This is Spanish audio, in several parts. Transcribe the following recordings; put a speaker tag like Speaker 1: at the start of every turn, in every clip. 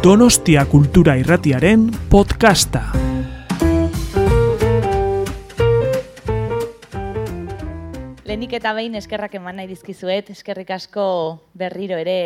Speaker 1: Donostia Kultura Irratiaren podcasta.
Speaker 2: Lenik eta behin eskerrak eman nahi dizkizuet, eskerrik asko berriro ere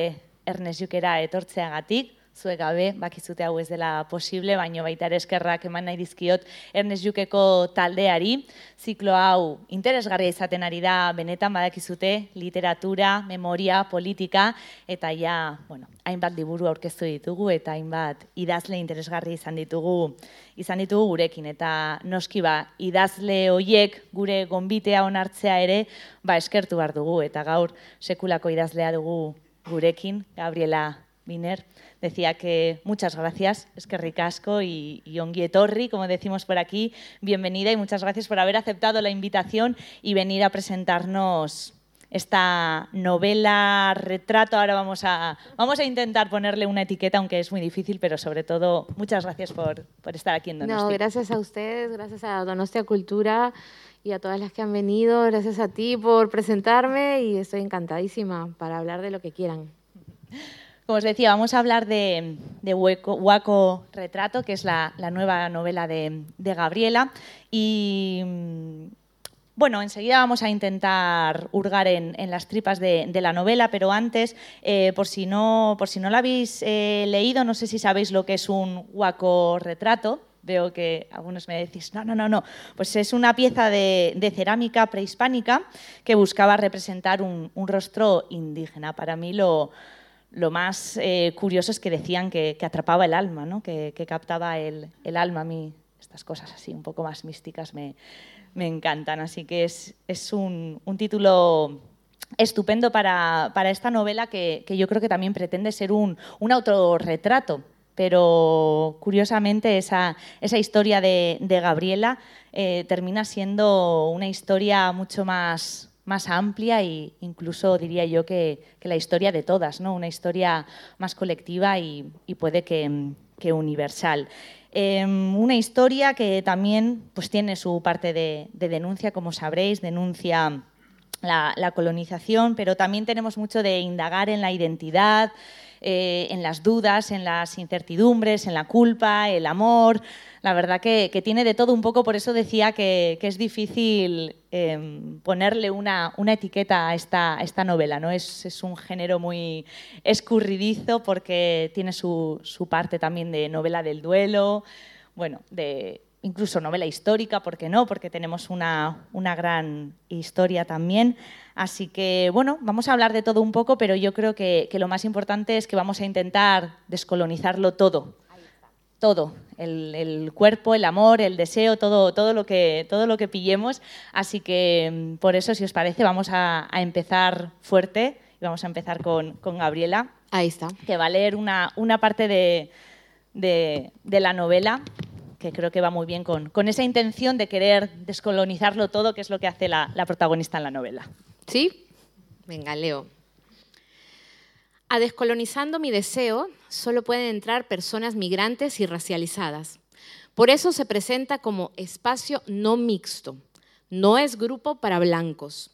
Speaker 2: Ernest Jukera etortzeagatik, zuek gabe, bakizute hau ez dela posible, baino baita ere eskerrak eman nahi dizkiot Ernest Jukeko taldeari. Ziklo hau interesgarria izaten ari da benetan badakizute literatura, memoria, politika, eta ja, bueno, hainbat liburu aurkeztu ditugu eta hainbat idazle interesgarri izan ditugu izan ditugu gurekin. Eta noski ba idazle hoiek gure gonbitea onartzea ere ba eskertu behar dugu. Eta gaur sekulako idazlea dugu gurekin Gabriela Biner decía que muchas gracias, es que ricasco y, y onguietorri, como decimos por aquí, bienvenida y muchas gracias por haber aceptado la invitación y venir a presentarnos esta novela retrato. Ahora vamos a, vamos a intentar ponerle una etiqueta, aunque es muy difícil, pero sobre todo muchas gracias por, por estar aquí en Donostia.
Speaker 3: No, gracias a ustedes, gracias a Donostia Cultura y a todas las que han venido, gracias a ti por presentarme y estoy encantadísima para hablar de lo que quieran.
Speaker 2: Como os decía, vamos a hablar de, de Huaco Retrato, que es la, nueva novela de, Gabriela. Y bueno, enseguida vamos a intentar hurgar en, las tripas de, la novela, pero antes, eh, por, si no, por si no la habéis eh, leído, no sé si sabéis lo que es un Huaco Retrato. Veo que algunos me decís, no, no, no, no. Pues es una pieza de, cerámica prehispánica que buscaba representar un rostro indígena. Para mí lo, lo más eh, curioso es que decían que, atrapaba el alma, ¿no? que, captaba el, el, alma. A mí estas cosas así un poco más místicas me, me encantan. Así que es, es un, un, título estupendo para, para esta novela que, que, yo creo que también pretende ser un, un autorretrato. Pero curiosamente esa, esa historia de, de Gabriela eh, termina siendo una historia mucho más, más amplia e incluso diría yo que, la historia de todas, ¿no? una historia más colectiva y, puede que, universal. Eh, una historia que también pues, tiene su parte de, de denuncia, como sabréis, denuncia la, colonización, pero también tenemos mucho de indagar en la identidad, eh, en las dudas, en las incertidumbres, en la culpa, el amor, la verdad que, tiene de todo un poco, por eso decía que es difícil eh, ponerle una, una, etiqueta a esta, esta novela. ¿no? Es, es, un género muy escurridizo porque tiene su, su, parte también de novela del duelo, bueno, de incluso novela histórica, ¿por qué no? Porque tenemos una, una gran historia también. Así que, bueno, vamos a hablar de todo un poco, pero yo creo que lo más importante es que vamos a intentar descolonizarlo todo todo, el, el, cuerpo, el amor, el deseo, todo, todo, lo que, todo lo que pillemos. Así que mm, por eso, si os parece, vamos a, a empezar fuerte y vamos a empezar con, con, Gabriela.
Speaker 3: Ahí está.
Speaker 2: Que va a leer una, una parte de, de, de, la novela que creo que va muy bien con, con, esa intención de querer descolonizarlo todo, que es lo que hace la, la protagonista en la novela.
Speaker 3: ¿Sí? Venga, leo. A Descolonizando mi deseo solo pueden entrar personas migrantes y racializadas. Por eso se presenta como espacio no mixto. No es grupo para blancos.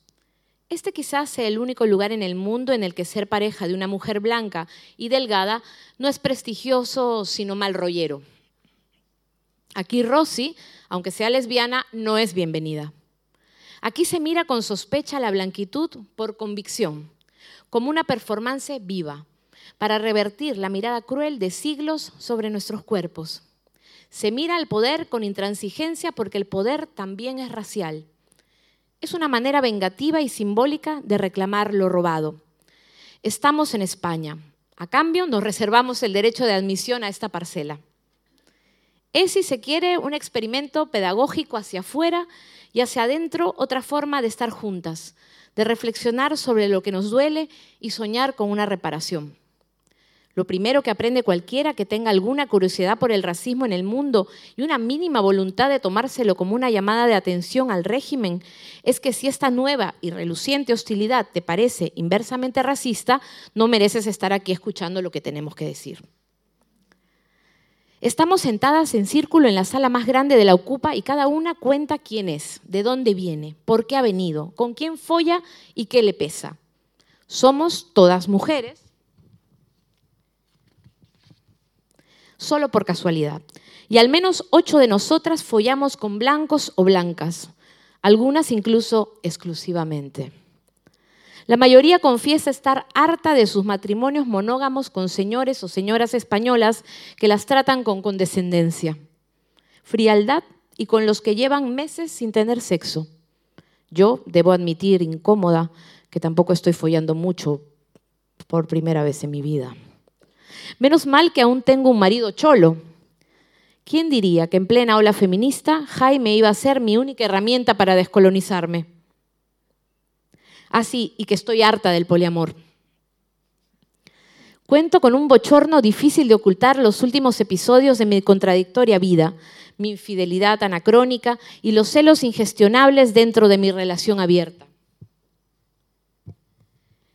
Speaker 3: Este quizás sea el único lugar en el mundo en el que ser pareja de una mujer blanca y delgada no es prestigioso, sino mal rollero. Aquí Rosy, aunque sea lesbiana, no es bienvenida. Aquí se mira con sospecha la blanquitud por convicción como una performance viva para revertir la mirada cruel de siglos sobre nuestros cuerpos. Se mira al poder con intransigencia porque el poder también es racial. Es una manera vengativa y simbólica de reclamar lo robado. Estamos en España. A cambio, nos reservamos el derecho de admisión a esta parcela. Es, si se quiere, un experimento pedagógico hacia afuera y hacia adentro otra forma de estar juntas, de reflexionar sobre lo que nos duele y soñar con una reparación. Lo primero que aprende cualquiera que tenga alguna curiosidad por el racismo en el mundo y una mínima voluntad de tomárselo como una llamada de atención al régimen es que si esta nueva y reluciente hostilidad te parece inversamente racista, no mereces estar aquí escuchando lo que tenemos que decir. Estamos sentadas en círculo en la sala más grande de la Ocupa y cada una cuenta quién es, de dónde viene, por qué ha venido, con quién folla y qué le pesa. Somos todas mujeres. solo por casualidad. Y al menos ocho de nosotras follamos con blancos o blancas, algunas incluso exclusivamente. La mayoría confiesa estar harta de sus matrimonios monógamos con señores o señoras españolas que las tratan con condescendencia, frialdad y con los que llevan meses sin tener sexo. Yo debo admitir, incómoda, que tampoco estoy follando mucho por primera vez en mi vida. Menos mal que aún tengo un marido cholo. ¿Quién diría que en plena ola feminista Jaime iba a ser mi única herramienta para descolonizarme? Así, y que estoy harta del poliamor. Cuento con un bochorno difícil de ocultar los últimos episodios de mi contradictoria vida, mi infidelidad anacrónica y los celos ingestionables dentro de mi relación abierta.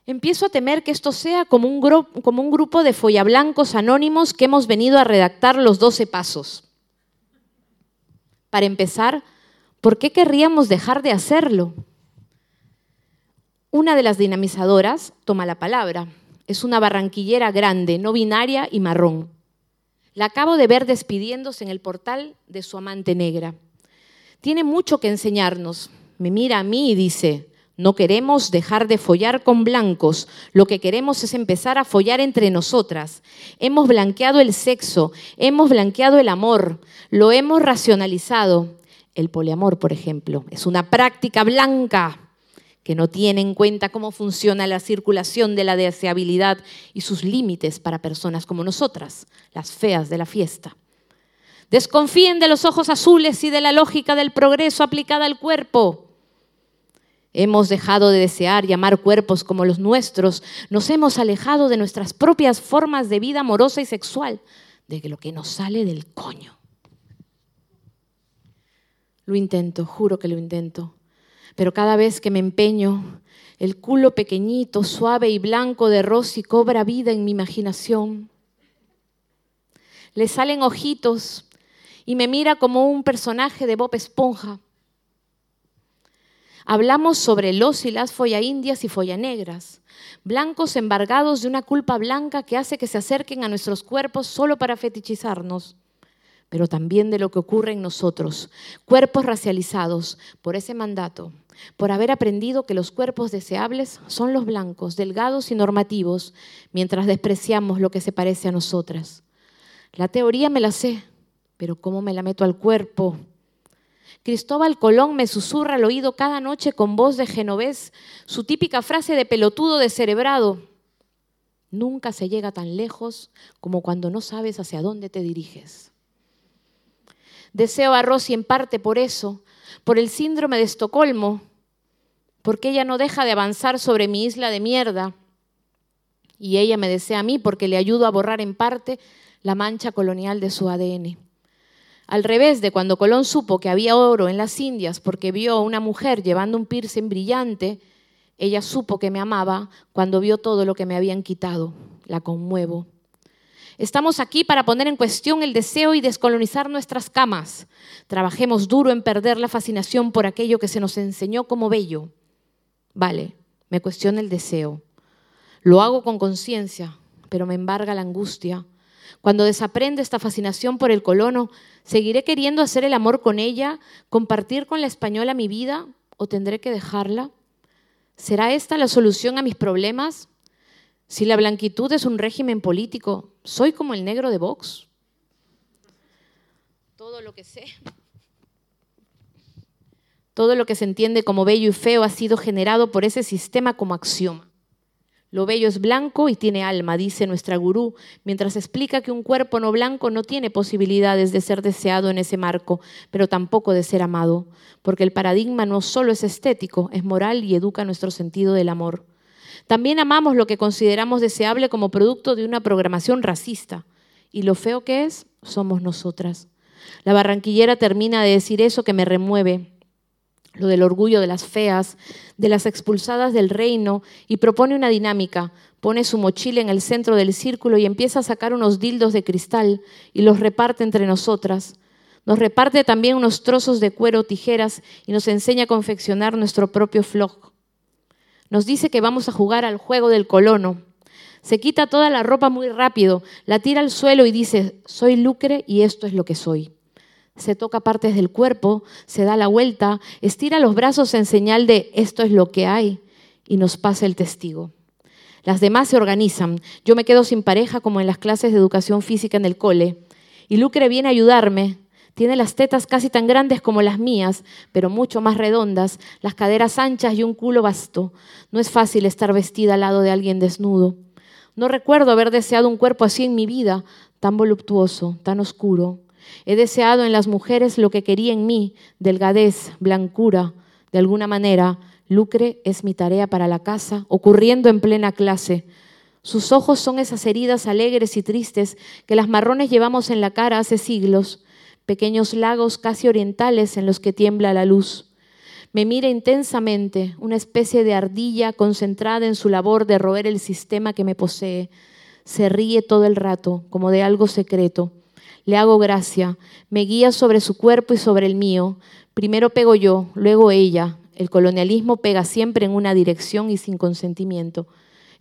Speaker 3: Empiezo a temer que esto sea como un, como un grupo de follablancos anónimos que hemos venido a redactar los 12 pasos. Para empezar, ¿por qué querríamos dejar de hacerlo? Una de las dinamizadoras toma la palabra. Es una barranquillera grande, no binaria y marrón. La acabo de ver despidiéndose en el portal de su amante negra. Tiene mucho que enseñarnos. Me mira a mí y dice, no queremos dejar de follar con blancos, lo que queremos es empezar a follar entre nosotras. Hemos blanqueado el sexo, hemos blanqueado el amor, lo hemos racionalizado. El poliamor, por ejemplo, es una práctica blanca que no tiene en cuenta cómo funciona la circulación de la deseabilidad y sus límites para personas como nosotras, las feas de la fiesta. Desconfíen de los ojos azules y de la lógica del progreso aplicada al cuerpo. Hemos dejado de desear llamar cuerpos como los nuestros, nos hemos alejado de nuestras propias formas de vida amorosa y sexual, de lo que nos sale del coño. Lo intento, juro que lo intento, pero cada vez que me empeño, el culo pequeñito, suave y blanco de Rosy cobra vida en mi imaginación. Le salen ojitos y me mira como un personaje de Bob Esponja Hablamos sobre los y las follaindias y follanegras, blancos embargados de una culpa blanca que hace que se acerquen a nuestros cuerpos solo para fetichizarnos, pero también de lo que ocurre en nosotros, cuerpos racializados por ese mandato, por haber aprendido que los cuerpos deseables son los blancos, delgados y normativos, mientras despreciamos lo que se parece a nosotras. La teoría me la sé, pero ¿cómo me la meto al cuerpo? Cristóbal Colón me susurra al oído cada noche con voz de genovés su típica frase de pelotudo descerebrado. Nunca se llega tan lejos como cuando no sabes hacia dónde te diriges. Deseo a Rosy en parte por eso, por el síndrome de Estocolmo, porque ella no deja de avanzar sobre mi isla de mierda. Y ella me desea a mí porque le ayudo a borrar en parte la mancha colonial de su ADN. Al revés de cuando Colón supo que había oro en las Indias porque vio a una mujer llevando un piercing brillante, ella supo que me amaba cuando vio todo lo que me habían quitado. La conmuevo. Estamos aquí para poner en cuestión el deseo y descolonizar nuestras camas. Trabajemos duro en perder la fascinación por aquello que se nos enseñó como bello. Vale, me cuestiona el deseo. Lo hago con conciencia, pero me embarga la angustia cuando desaprendo esta fascinación por el colono, ¿seguiré queriendo hacer el amor con ella, compartir con la española mi vida o tendré que dejarla? ¿Será esta la solución a mis problemas? Si la blanquitud es un régimen político, ¿soy como el negro de Vox? Todo lo que sé. Todo lo que se entiende como bello y feo ha sido generado por ese sistema como axioma. Lo bello es blanco y tiene alma, dice nuestra gurú, mientras explica que un cuerpo no blanco no tiene posibilidades de ser deseado en ese marco, pero tampoco de ser amado, porque el paradigma no solo es estético, es moral y educa nuestro sentido del amor. También amamos lo que consideramos deseable como producto de una programación racista. Y lo feo que es, somos nosotras. La barranquillera termina de decir eso que me remueve lo del orgullo de las feas, de las expulsadas del reino, y propone una dinámica. Pone su mochila en el centro del círculo y empieza a sacar unos dildos de cristal y los reparte entre nosotras. Nos reparte también unos trozos de cuero, tijeras y nos enseña a confeccionar nuestro propio flog. Nos dice que vamos a jugar al juego del colono. Se quita toda la ropa muy rápido, la tira al suelo y dice, soy lucre y esto es lo que soy. Se toca partes del cuerpo, se da la vuelta, estira los brazos en señal de esto es lo que hay y nos pasa el testigo. Las demás se organizan. Yo me quedo sin pareja como en las clases de educación física en el cole. Y Lucre viene a ayudarme. Tiene las tetas casi tan grandes como las mías, pero mucho más redondas, las caderas anchas y un culo vasto. No es fácil estar vestida al lado de alguien desnudo. No recuerdo haber deseado un cuerpo así en mi vida, tan voluptuoso, tan oscuro. He deseado en las mujeres lo que quería en mí, delgadez, blancura. De alguna manera, Lucre es mi tarea para la casa, ocurriendo en plena clase. Sus ojos son esas heridas alegres y tristes que las marrones llevamos en la cara hace siglos, pequeños lagos casi orientales en los que tiembla la luz. Me mira intensamente, una especie de ardilla concentrada en su labor de roer el sistema que me posee. Se ríe todo el rato, como de algo secreto. Le hago gracia, me guía sobre su cuerpo y sobre el mío. Primero pego yo, luego ella, el colonialismo pega siempre en una dirección y sin consentimiento.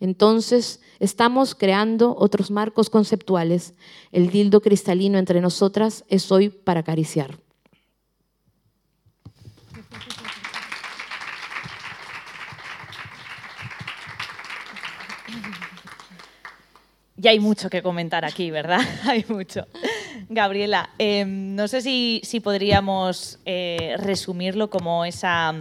Speaker 3: Entonces, estamos creando otros marcos conceptuales. El dildo cristalino entre nosotras es hoy para acariciar.
Speaker 2: Ya hay mucho que comentar aquí, ¿verdad? hay mucho. Gabriela, em, no sé si, podríamos eh, resumirlo como esa,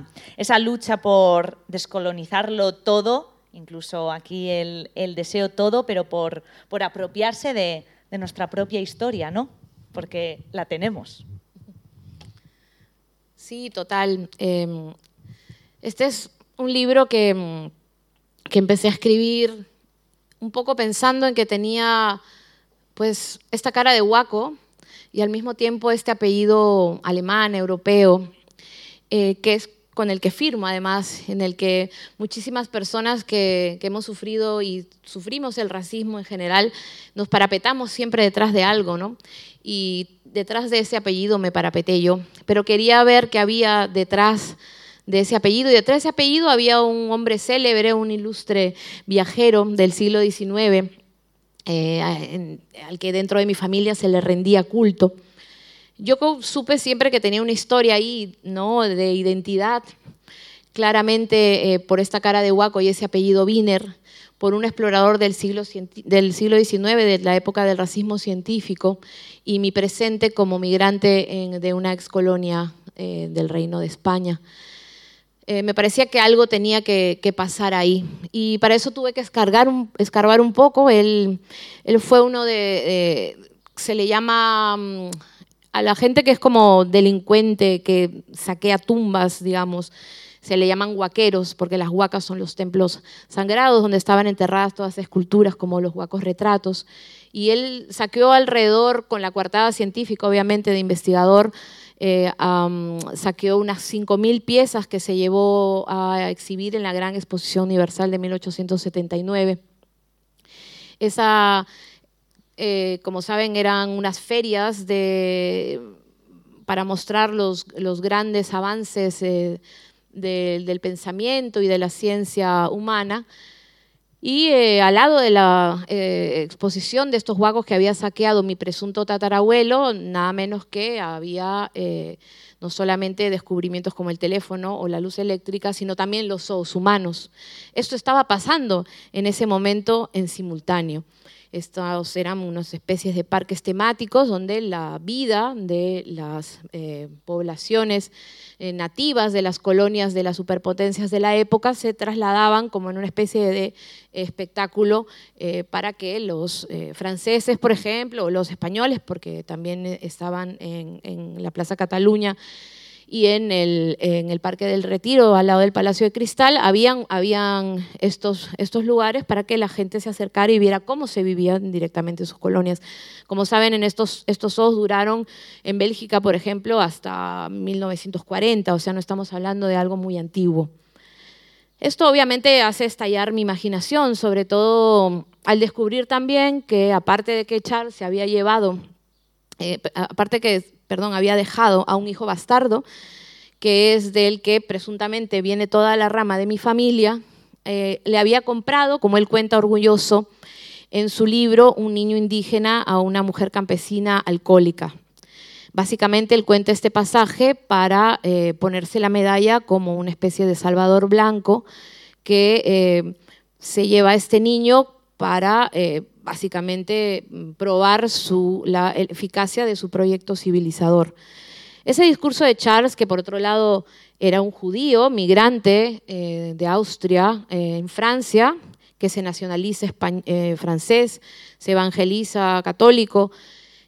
Speaker 2: lucha por descolonizarlo todo, incluso aquí el, deseo todo, pero por, apropiarse de, nuestra propia historia, ¿no? Porque la tenemos.
Speaker 3: Sí, total. Em, este es un libro que, que empecé a escribir un poco pensando en que tenía pues esta cara de guaco y al mismo tiempo este apellido alemán, europeo, eh, que es con el que firmo además, en el que muchísimas personas que, hemos sufrido y sufrimos el racismo en general, nos parapetamos siempre detrás de algo, ¿no? Y detrás de ese apellido me parapeté yo, pero quería ver qué había detrás de ese apellido. Y detrás de ese apellido había un hombre célebre, un ilustre viajero del siglo XIX, eh, al que dentro de mi familia se le rendía culto. Yo supe siempre que tenía una historia ahí, ¿no? De identidad, claramente eh, por esta cara de Huaco y ese apellido Wiener, por un explorador del siglo, del siglo XIX, de la época del racismo científico, y mi presente como migrante de una ex colonia eh, del Reino de España. Eh, me parecía que algo tenía que, pasar ahí. Y para eso tuve que escargar un, escarbar un poco. Él, él fue uno de, se le llama mm, a la gente que es como delincuente, que saquea tumbas, digamos, se le llaman huaqueros, porque las huacas son los templos sagrados donde estaban enterradas todas esculturas, como los huacos retratos. Y él saqueó alrededor, con la coartada científica, obviamente, de investigador, eh, saqueó unas 5.000 piezas que se llevó a exhibir en la Gran Exposición Universal de 1879. Esa, eh, como saben, eran unas ferias para mostrar los, grandes avances eh, del pensamiento y de la ciencia humana. Y eh, al lado de la exposición de estos huacos que había saqueado mi presunto tatarabuelo, nada menos que había no solamente descubrimientos como el teléfono o la luz eléctrica, sino también los ojos humanos. Esto estaba pasando en ese momento en simultáneo. Estos eran unas especies de parques temáticos donde la vida de las eh, poblaciones eh, nativas de las colonias de las superpotencias de la época se trasladaban como en una especie de espectáculo eh, para que los franceses, por ejemplo, o los españoles, porque también estaban en, en la Plaza Cataluña, y en el, en el Parque del Retiro, al lado del Palacio de Cristal, habían, habían estos, estos lugares para que la gente se acercara y viera cómo se vivían directamente sus colonias. Como saben, en estos, estos duraron en Bélgica, por ejemplo, hasta 1940, o sea, no estamos hablando de algo muy antiguo. Esto obviamente hace estallar mi imaginación, sobre todo al descubrir también que aparte de que Charles se había llevado, eh, aparte que perdón, había dejado a un hijo bastardo, que es del que presuntamente viene toda la rama de mi familia, eh, le había comprado, como él cuenta orgulloso en su libro, un niño indígena a una mujer campesina alcohólica. Básicamente él cuenta este pasaje para eh, ponerse la medalla como una especie de Salvador Blanco que eh, se lleva a este niño para básicamente probar la eficacia de su proyecto civilizador. Ese discurso de Charles, que por otro lado era un judío migrante eh, de Austria eh, en Francia, que se nacionaliza eh, francés, se evangeliza católico,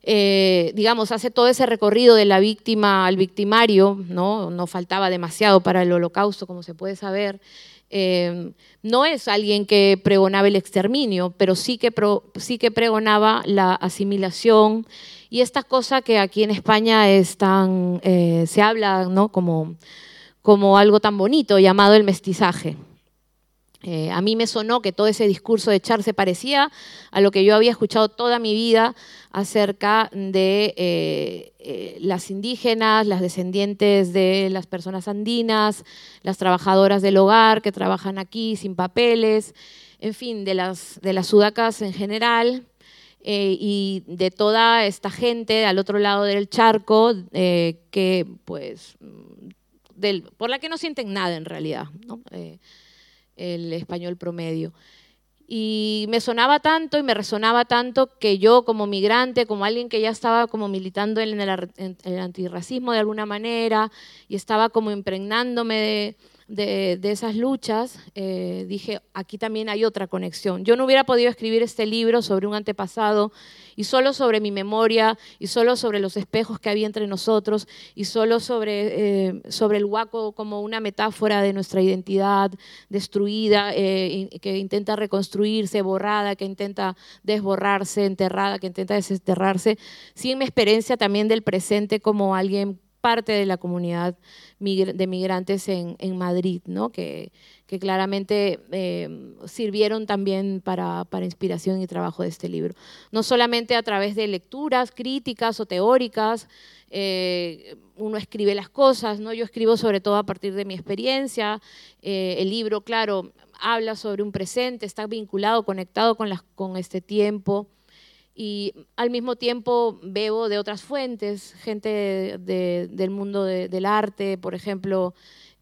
Speaker 3: digamos, hace todo ese recorrido de la víctima al victimario, no, no faltaba demasiado para el holocausto, como se puede saber. No es alguien que pregonaba el exterminio, pero sí que, sí que pregonaba la asimilación y esta cosa que aquí en España es tan, se habla ¿no? como como algo tan bonito llamado el mestizaje. Eh, a mí me sonó que todo ese discurso de Char se parecía a lo que yo había escuchado toda mi vida acerca de eh, eh, las indígenas, las descendientes de las personas andinas, las trabajadoras del hogar que trabajan aquí sin papeles, en fin, de las, sudacas en general. y de toda esta gente al otro lado del charco que pues por la que no sienten nada en realidad, eh, el español promedio. Y me sonaba tanto y me resonaba tanto que yo como migrante, como alguien que ya estaba como militando en el, antirracismo de alguna manera y estaba como impregnándome de, de, esas luchas, eh, dije, aquí también hay otra conexión. Yo no hubiera podido escribir este libro sobre un antepasado y solo sobre mi memoria y solo sobre los espejos que había entre nosotros y solo sobre, eh, sobre el huaco como una metáfora de nuestra identidad destruida, eh, que intenta reconstruirse, borrada, que intenta desborrarse, enterrada, que intenta desenterrarse, sin mi experiencia también del presente como alguien parte de la comunidad de migrantes en, Madrid, ¿no? que, claramente eh, sirvieron también para, inspiración y trabajo de este libro. No solamente a través de lecturas críticas o teóricas, eh, uno escribe las cosas, ¿no? yo escribo sobre todo a partir de mi experiencia, eh, el libro, claro, habla sobre un presente, está vinculado, conectado con este tiempo y al mismo tiempo bebo de otras fuentes, gente del mundo del arte, por ejemplo,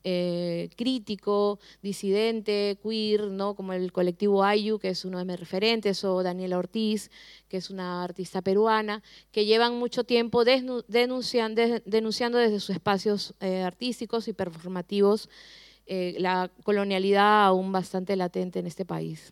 Speaker 3: eh, crítico, disidente, queer, ¿no? como el colectivo Ayu, que es uno de mis referentes, o Daniela Ortiz, que es una artista peruana, que llevan mucho tiempo denunciando, denunciando desde sus espacios eh, artísticos y performativos eh, la colonialidad aún bastante latente en este país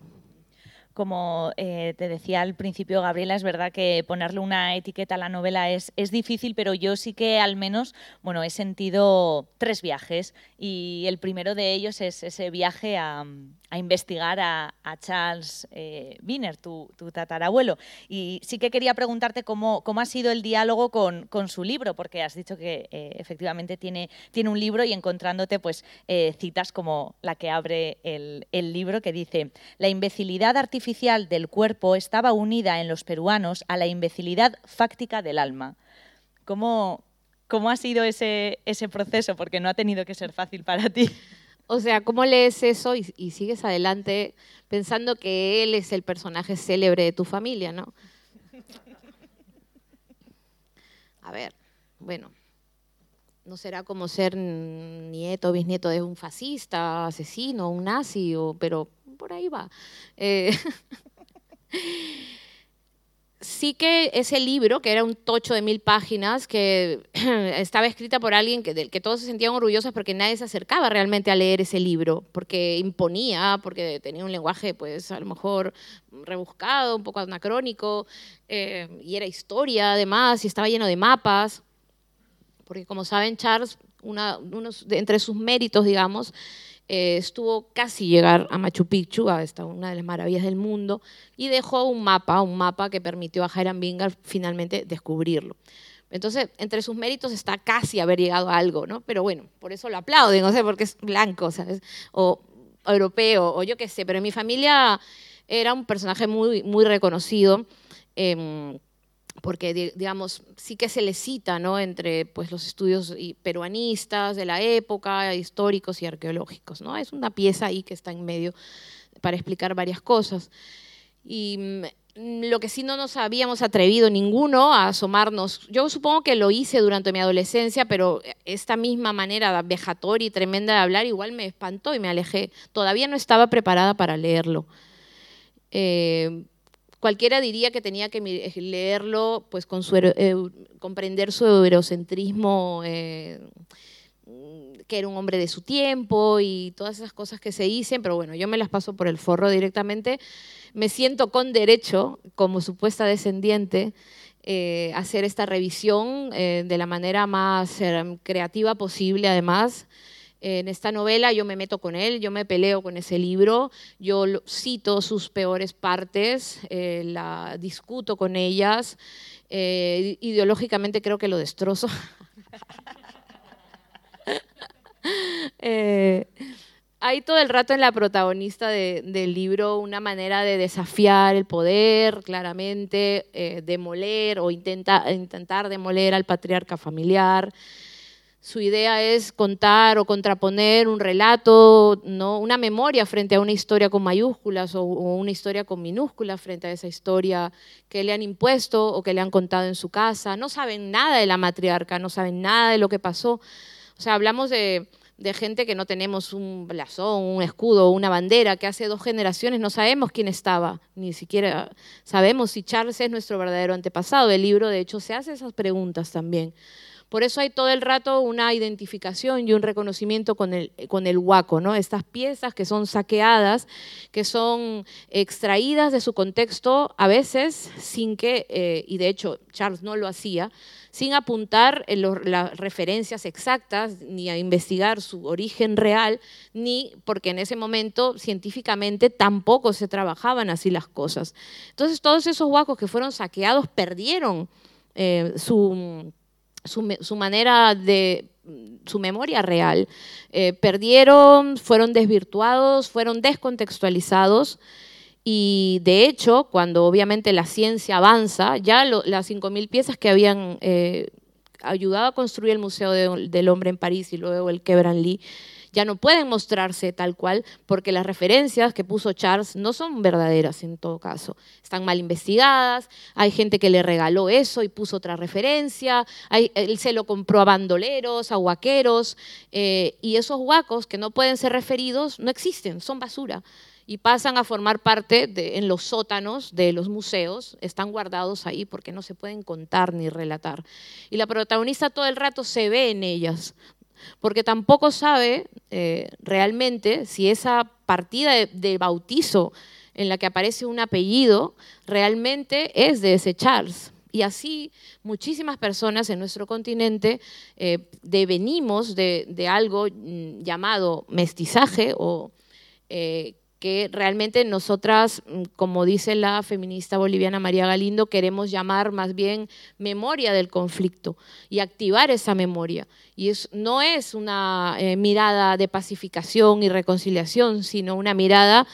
Speaker 2: como eh, te decía al principio, Gabriela, es verdad que ponerle una etiqueta a la novela es, es, difícil, pero yo sí que al menos, bueno, he sentido tres viajes y el primero de ellos es ese viaje a, a investigar a, Charles eh, Wiener, tu, tatarabuelo. Y sí que quería preguntarte cómo, cómo ha sido el diálogo con, con, su libro, porque has dicho que eh, efectivamente tiene, tiene un libro y encontrándote pues eh, citas como la que abre el, el libro que dice, la imbecilidad artificial del cuerpo estaba unida en los peruanos a la imbecilidad fáctica del alma. ¿Cómo, cómo ha sido ese, ese proceso? Porque no ha tenido que ser fácil para ti.
Speaker 3: O sea, ¿cómo lees eso y, sigues adelante pensando que él es el personaje célebre de tu familia, no? A ver, bueno, no será como ser nieto bisnieto de un fascista, asesino, un nazi, o, pero por ahí va. Eh, sí que ese libro, que era un tocho de mil páginas, que estaba escrita por alguien que, del que todos se sentían orgullosos porque nadie se acercaba realmente a leer ese libro, porque imponía, porque tenía un lenguaje, pues a lo mejor rebuscado, un poco anacrónico, eh, y era historia además, y estaba lleno de mapas, porque como saben, Charles, una, unos, entre sus méritos, digamos, eh, estuvo casi llegar a Machu Picchu, a esta, una de las maravillas del mundo, y dejó un mapa, un mapa que permitió a Hiram Bingham finalmente descubrirlo. Entonces, entre sus méritos está casi haber llegado a algo, ¿no? Pero bueno, por eso lo aplauden, no sé, porque es blanco. O, europeo, o yo qué sé, pero en mi familia era un personaje muy, muy reconocido. Em, porque digamos sí que se le cita ¿no? entre pues, los estudios peruanistas de la época, históricos y arqueológicos. ¿no? Es una pieza ahí que está en medio para explicar varias cosas. Y mm, lo que sí no nos habíamos atrevido ninguno a asomarnos, yo supongo que lo hice durante mi adolescencia, pero esta misma manera vejatoria y tremenda de hablar igual me espantó y me alejé. Todavía no estaba preparada para leerlo. Eh, Cualquiera diría que tenía que eh, leerlo, pues con su, eh, comprender su eurocentrismo, eh, que era un hombre de su tiempo y todas esas cosas que se dicen, pero bueno, yo me las paso por el forro directamente. Me siento con derecho, como supuesta descendiente, hacer esta revisión de la manera más creativa posible, además. En esta novela yo me meto con él, yo me peleo con ese libro, yo cito sus peores partes, eh, la discuto con ellas, eh, ideológicamente creo que lo destrozo. Eh, hay todo el rato en la protagonista del libro una manera de desafiar el poder, claramente, demoler o intentar demoler al patriarca familiar. Su idea es contar o contraponer un relato, ¿no? una memoria frente a una historia con mayúsculas o, una historia con minúsculas frente a esa historia que le han impuesto o que le han contado en su casa. No saben nada de la matriarca, no saben nada de lo que pasó. O sea, hablamos de, de gente que no tenemos un blasón, un escudo, una bandera, que hace dos generaciones no sabemos quién estaba, ni siquiera sabemos si Charles es nuestro verdadero antepasado. El libro, de hecho, se hace esas preguntas también. Por eso hay todo el rato una identificación y un reconocimiento con el, con el huaco, ¿no? Estas piezas que son saqueadas, que son extraídas de su contexto, a veces sin que, eh, y de hecho Charles no lo hacía, sin apuntar las referencias exactas, ni a investigar su origen real, ni porque en ese momento científicamente tampoco se trabajaban así las cosas. Entonces todos esos huacos que fueron saqueados perdieron eh, su su, manera de su memoria real. Eh, perdieron, fueron desvirtuados, fueron descontextualizados y de hecho, cuando obviamente la ciencia avanza, ya las 5.000 piezas que habían eh, ayudado a construir el Museo del Hombre en París y luego el Quebran Lee, ya no pueden mostrarse tal cual porque las referencias que puso Charles no son verdaderas en todo caso. Están mal investigadas, hay gente que le regaló eso y puso otra referencia, él se lo compró a bandoleros, a huaqueros, eh, y esos huacos que no pueden ser referidos no existen, son basura y pasan a formar parte en los sótanos de los museos, están guardados ahí porque no se pueden contar ni relatar. Y la protagonista todo el rato se ve en ellas, porque tampoco sabe eh, realmente si esa partida de, bautizo en la que aparece un apellido realmente es de ese Charles. Y así muchísimas personas en nuestro continente eh, devenimos de, algo mm, llamado mestizaje o eh, que realmente nosotras, mm, como dice la feminista boliviana María Galindo, queremos llamar más bien memoria del conflicto y activar esa memoria. Y no es una eh, mirada de pacificación y reconciliación, sino una mirada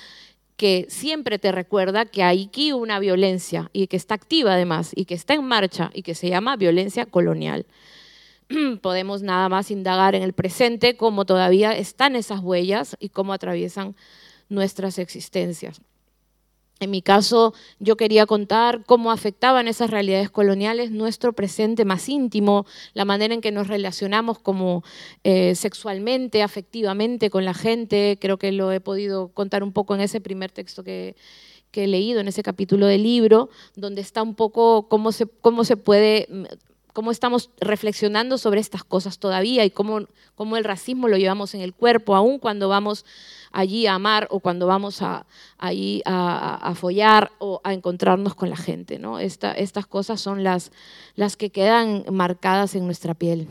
Speaker 3: que siempre te recuerda que hay aquí una violencia y que está activa además y que está en marcha y que se llama violencia colonial. Podemos nada más indagar en el presente cómo todavía están esas huellas y cómo atraviesan nuestras existencias. En mi caso, yo quería contar cómo afectaban esas realidades coloniales nuestro presente más íntimo, la manera en que nos relacionamos como eh, sexualmente, afectivamente con la gente. Creo que lo he podido contar un poco en ese primer texto que, he leído, en ese capítulo del libro, donde está un poco cómo se, cómo se puede cómo estamos reflexionando sobre estas cosas todavía y cómo, cómo el racismo lo llevamos en el cuerpo, aún cuando vamos allí a amar o cuando vamos a, allí a, follar o a encontrarnos con la gente. ¿no? estas cosas son las, las que quedan marcadas en nuestra piel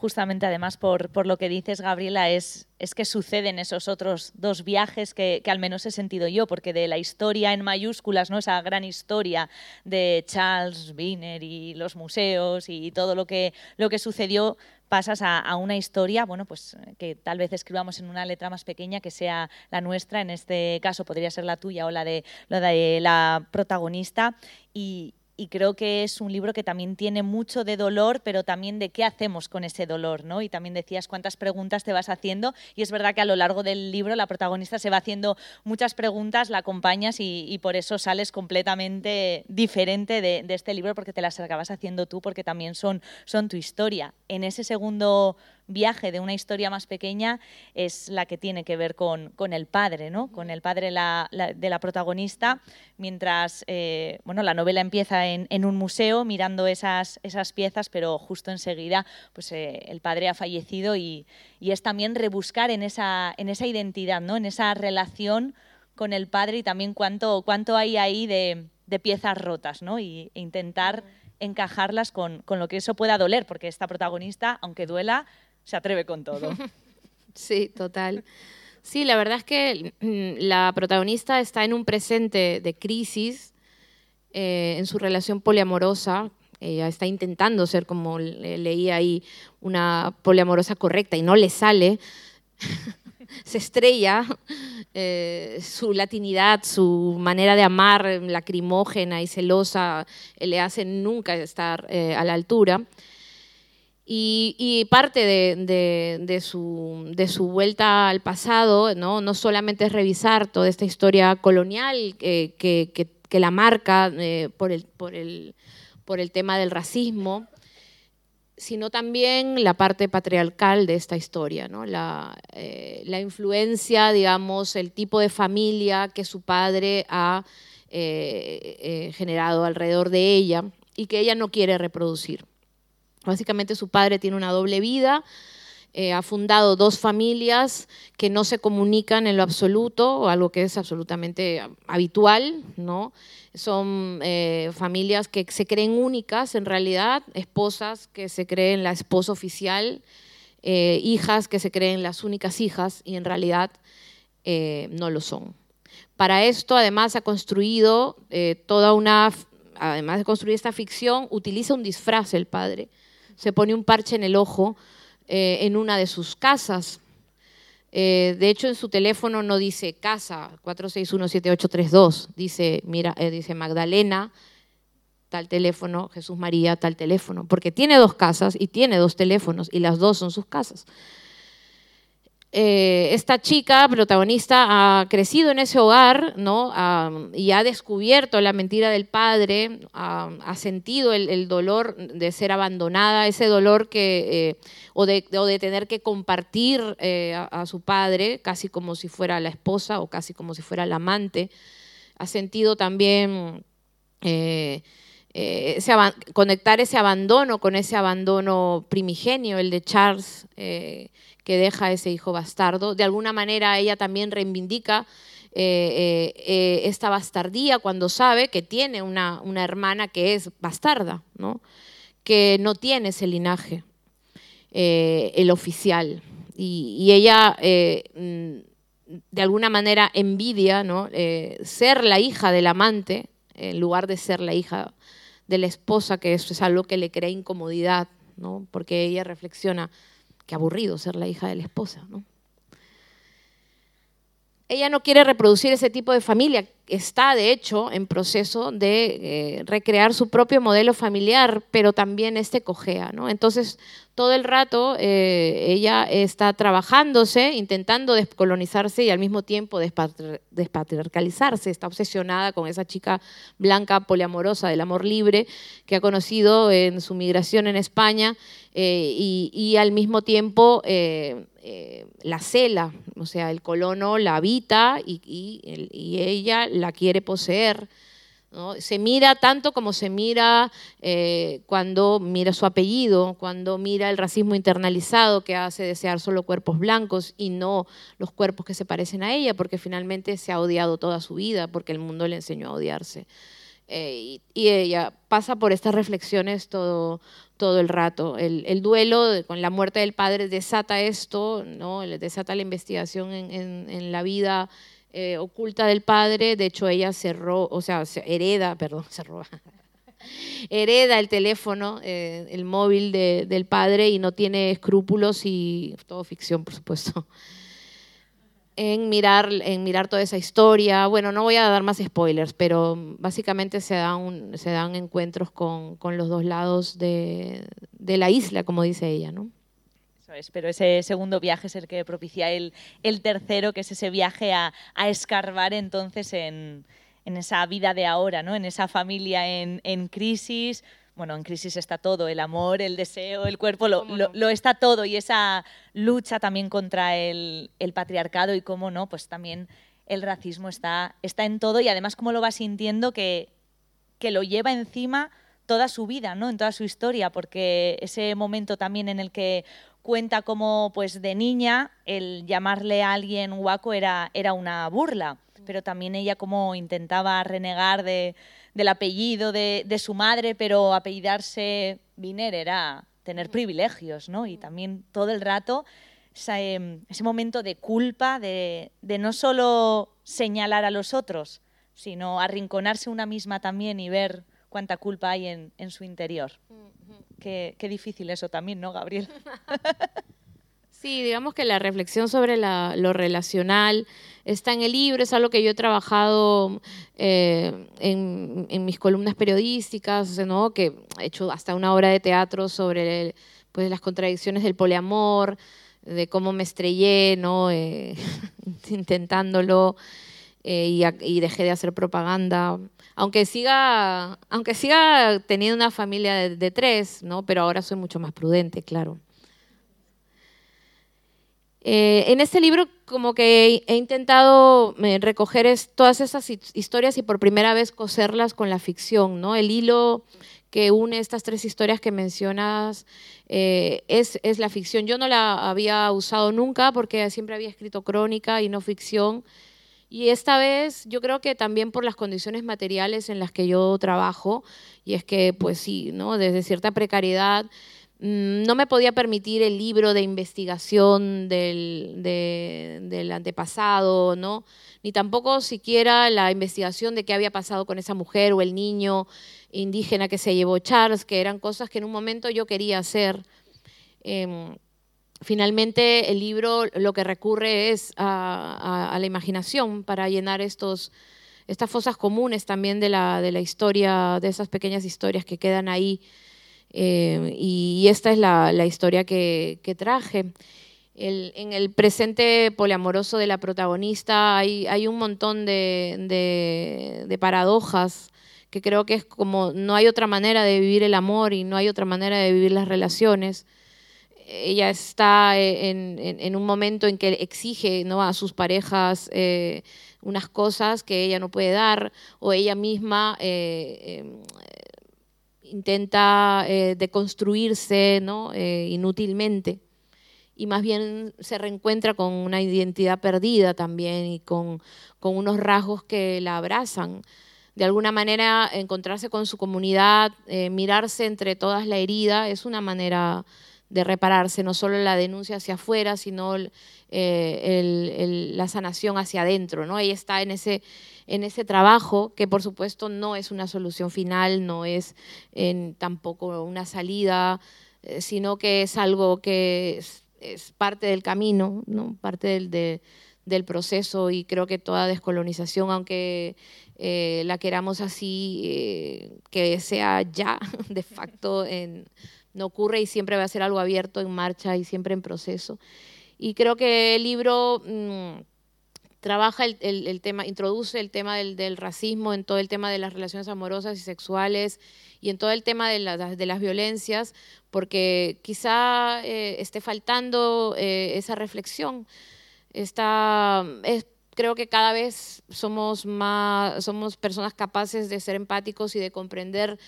Speaker 2: justamente además por, por, lo que dices, Gabriela, es, es que suceden esos otros dos viajes que, que, al menos he sentido yo, porque de la historia en mayúsculas, ¿no? esa gran historia de Charles Wiener y los museos y todo lo que, lo que sucedió, pasas a, a, una historia, bueno, pues que tal vez escribamos en una letra más pequeña que sea la nuestra, en este caso podría ser la tuya o la de, la, de la protagonista, y, y creo que es un libro que también tiene mucho de dolor, pero también de qué hacemos con ese dolor, ¿no? Y también decías cuántas preguntas te vas haciendo y es verdad que a lo largo del libro la protagonista se va haciendo muchas preguntas, la acompañas y, por eso sales completamente diferente de, este libro porque te las acabas haciendo tú porque también son, son tu historia. En ese segundo viaje de una historia más pequeña es la que tiene que ver con, con el padre, ¿no? con el padre de la protagonista, mientras eh, bueno, la novela empieza en, en, un museo mirando esas, esas piezas, pero justo enseguida pues, eh, el padre ha fallecido y, y, es también rebuscar en esa, en esa identidad, ¿no? en esa relación con el padre y también cuánto, cuánto hay ahí de, de piezas rotas ¿no? y, e intentar encajarlas con, con, lo que eso pueda doler, porque esta protagonista, aunque duela, se atreve con todo.
Speaker 3: Sí, total. Sí, la verdad es que mm, la protagonista está en un presente de crisis eh, en su relación poliamorosa. Ella está intentando ser, como leí ahí, una poliamorosa correcta y no le sale. Se estrella eh, su latinidad, su manera de amar lacrimógena y celosa, le hace nunca estar eh, a la altura. Y, parte de, su, vuelta al pasado no, no solamente es revisar toda esta historia colonial que, la marca eh, por, el, por, el, por el tema del racismo, sino también la parte patriarcal de esta historia, ¿no? la, eh, la, influencia, digamos, el tipo de familia que su padre ha eh, generado alrededor de ella y que ella no quiere reproducir. Básicamente su padre tiene una doble vida, eh, ha fundado dos familias que no se comunican en lo absoluto, algo que es absolutamente habitual, ¿no? Son eh, familias que se creen únicas en realidad, esposas que se creen la esposa oficial, eh, hijas que se creen las únicas hijas y en realidad no lo son. Para esto además ha construido toda una, además de construir esta ficción, utiliza un disfraz el padre se pone un parche en el ojo eh, en una de sus casas. Eh, de hecho, en su teléfono no dice casa 4617832, dice, mira, eh, dice Magdalena, tal teléfono, Jesús María, tal teléfono, porque tiene dos casas y tiene dos teléfonos y las dos son sus casas. Eh, esta chica protagonista ha crecido en ese hogar ¿no? y ha descubierto la mentira del padre, ha, sentido el, dolor de ser abandonada, ese dolor que, eh, o, de, tener que compartir eh, a, su padre, casi como si fuera la esposa o casi como si fuera la amante. Ha sentido también conectar ese abandono con ese abandono primigenio, el de Charles que deja a ese hijo bastardo. De alguna manera ella también reivindica eh, eh, eh, esta bastardía cuando sabe que tiene una, hermana que es bastarda, ¿no? que no tiene ese linaje, el oficial. Y, ella mm, de alguna manera envidia ¿no? ser la hija del amante en lugar de ser la hija de la esposa, que eso es algo que le crea incomodidad, ¿no? porque ella reflexiona, Qué aburrido ser la hija de la esposa, ¿no? Ella no quiere reproducir ese tipo de familia. Está, de hecho, en proceso de eh, recrear su propio modelo familiar, pero también este cojea. ¿no? Entonces, todo el rato eh, ella está trabajándose, intentando descolonizarse y al mismo tiempo despatriarcalizarse. Está obsesionada con esa chica blanca poliamorosa del amor libre que ha conocido en su migración en España eh, y, al mismo tiempo la cela, o sea, el colono la habita y, ella la quiere poseer. Se mira tanto como se mira eh, cuando mira su apellido, cuando mira el racismo internalizado que hace desear solo cuerpos blancos y no los cuerpos que se parecen a ella, porque finalmente se ha odiado toda su vida, porque el mundo le enseñó a odiarse. Eh, y, ella pasa por estas reflexiones todo, todo el rato. El, duelo con la muerte del padre desata esto, ¿no? desata la investigación en, la vida eh, oculta del padre. De hecho, ella cerró, o sea, hereda, perdón, roba. hereda el teléfono, eh, el móvil del padre y no tiene escrúpulos y todo ficción, por supuesto. en mirar, en mirar toda esa historia. Bueno, no voy a dar más spoilers, pero básicamente se dan, se dan encuentros con, con los dos lados de, de, la isla, como dice ella, ¿no?
Speaker 2: Eso es, pero ese segundo viaje es el que propicia el, el tercero, que es ese viaje a, a escarbar entonces en, en, esa vida de ahora, ¿no? En esa familia en, en crisis, bueno, en crisis está todo, el amor, el deseo, el cuerpo, lo, lo, lo está todo. Y esa lucha también contra el, el, patriarcado y cómo no, pues también el racismo está, está en todo. Y además cómo lo va sintiendo que, que lo lleva encima toda su vida, ¿no? En toda su historia, porque ese momento también en el que cuenta como pues de niña el llamarle a alguien guaco era, era una burla, pero también ella como intentaba renegar de del apellido de, de, su madre, pero apellidarse Viner era tener privilegios, ¿no? Y también todo el rato ese, ese momento de culpa, de, de, no solo señalar a los otros, sino arrinconarse una misma también y ver cuánta culpa hay en, en su interior. Uh -huh. qué, qué difícil eso también, ¿no, Gabriel?
Speaker 3: Sí, digamos que la reflexión sobre la, lo relacional está en el libro, es algo que yo he trabajado eh, en, en, mis columnas periodísticas, ¿no? que he hecho hasta una obra de teatro sobre el, pues, las contradicciones del poliamor, de cómo me estrellé ¿no? Eh, intentándolo eh, y, y, dejé de hacer propaganda. Aunque siga, aunque siga teniendo una familia de, tres, ¿no? pero ahora soy mucho más prudente, claro. Eh, en este libro como que he intentado eh, recoger es, todas esas historias y por primera vez coserlas con la ficción, ¿no? El hilo que une estas tres historias que mencionas eh, es, es, la ficción. Yo no la había usado nunca porque siempre había escrito crónica y no ficción. Y esta vez yo creo que también por las condiciones materiales en las que yo trabajo, y es que pues sí, ¿no? desde cierta precariedad, Mm, no me podía permitir el libro de investigación del, de, del antepasado, ¿no? ni tampoco siquiera la investigación de qué había pasado con esa mujer o el niño indígena que se llevó Charles, que eran cosas que en un momento yo quería hacer. Eh, finalmente el libro lo que recurre es a, la imaginación para llenar estos, estas fosas comunes también de la, de la historia, de esas pequeñas historias que quedan ahí eh, y esta es la, la historia que, que traje. En el presente poliamoroso de la protagonista hay, hay un montón de, de, de, paradojas que creo que es como no hay otra manera de vivir el amor y no hay otra manera de vivir las relaciones. Ella está en, en, un momento en que exige ¿no? a sus parejas eh, unas cosas que ella no puede dar o ella misma eh, eh, intenta eh, deconstruirse ¿no? eh, inútilmente y más bien se reencuentra con una identidad perdida también y con, unos rasgos que la abrazan. De alguna manera, encontrarse con su comunidad, eh, mirarse entre todas la herida, es una manera de repararse, no solo la denuncia hacia afuera, sino el, la sanación hacia adentro. ¿no? Ella está en ese en ese trabajo, que por supuesto no es una solución final, no es en, tampoco una salida, eh, sino que es algo que es, parte del camino, ¿no? parte del, de, del, proceso y creo que toda descolonización, aunque eh, la queramos así, eh, que sea ya de facto, en, no ocurre y siempre va a ser algo abierto, en marcha y siempre en proceso. Y creo que el libro... Mmm, trabaja el, tema, introduce el tema del, racismo en todo el tema de las relaciones amorosas y sexuales y en todo el tema de, la, de las violencias, porque quizá eh, esté faltando eh, esa reflexión. Está, es, creo que cada vez somos, más, somos personas capaces de ser empáticos y de comprender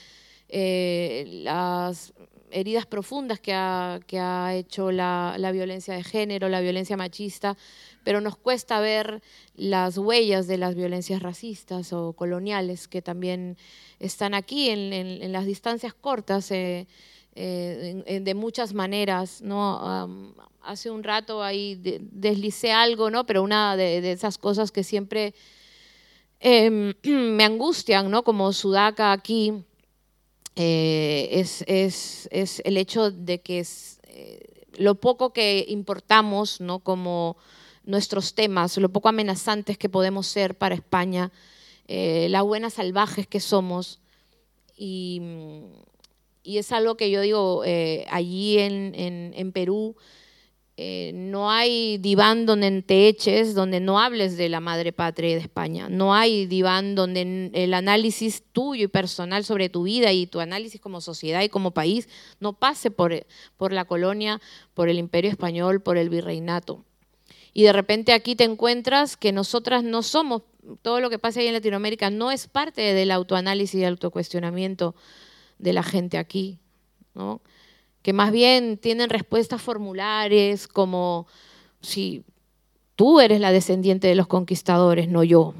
Speaker 3: eh, las heridas profundas que ha, que ha hecho la, la violencia de género, la violencia machista, pero nos cuesta ver las huellas de las violencias racistas o coloniales que también están aquí en, en, en las distancias cortas. Eh, eh, de muchas maneras, ¿no? Um, hace un rato ahí de, deslicé algo, ¿no? Pero una de, de esas cosas que siempre eh, me angustian, ¿no? Como Sudaca aquí, eh, es, es, es, el hecho de que es, eh, lo poco que importamos, ¿no? Como nuestros temas, lo poco amenazantes que podemos ser para España, eh, las buenas salvajes que somos. Y, es algo que yo digo, allí en Perú, eh, no hay diván donde te eches, donde no hables de la madre patria de España. No hay diván donde el análisis tuyo y personal sobre tu vida y tu análisis como sociedad y como país no pase por, por la colonia, por el imperio español, por el virreinato. Y de repente aquí te encuentras que nosotras no somos, todo lo que pasa ahí en Latinoamérica no es parte del autoanálisis y autocuestionamiento de la gente aquí. ¿no? Que más bien tienen respuestas formulares como si tú eres la descendiente de los conquistadores, no yo.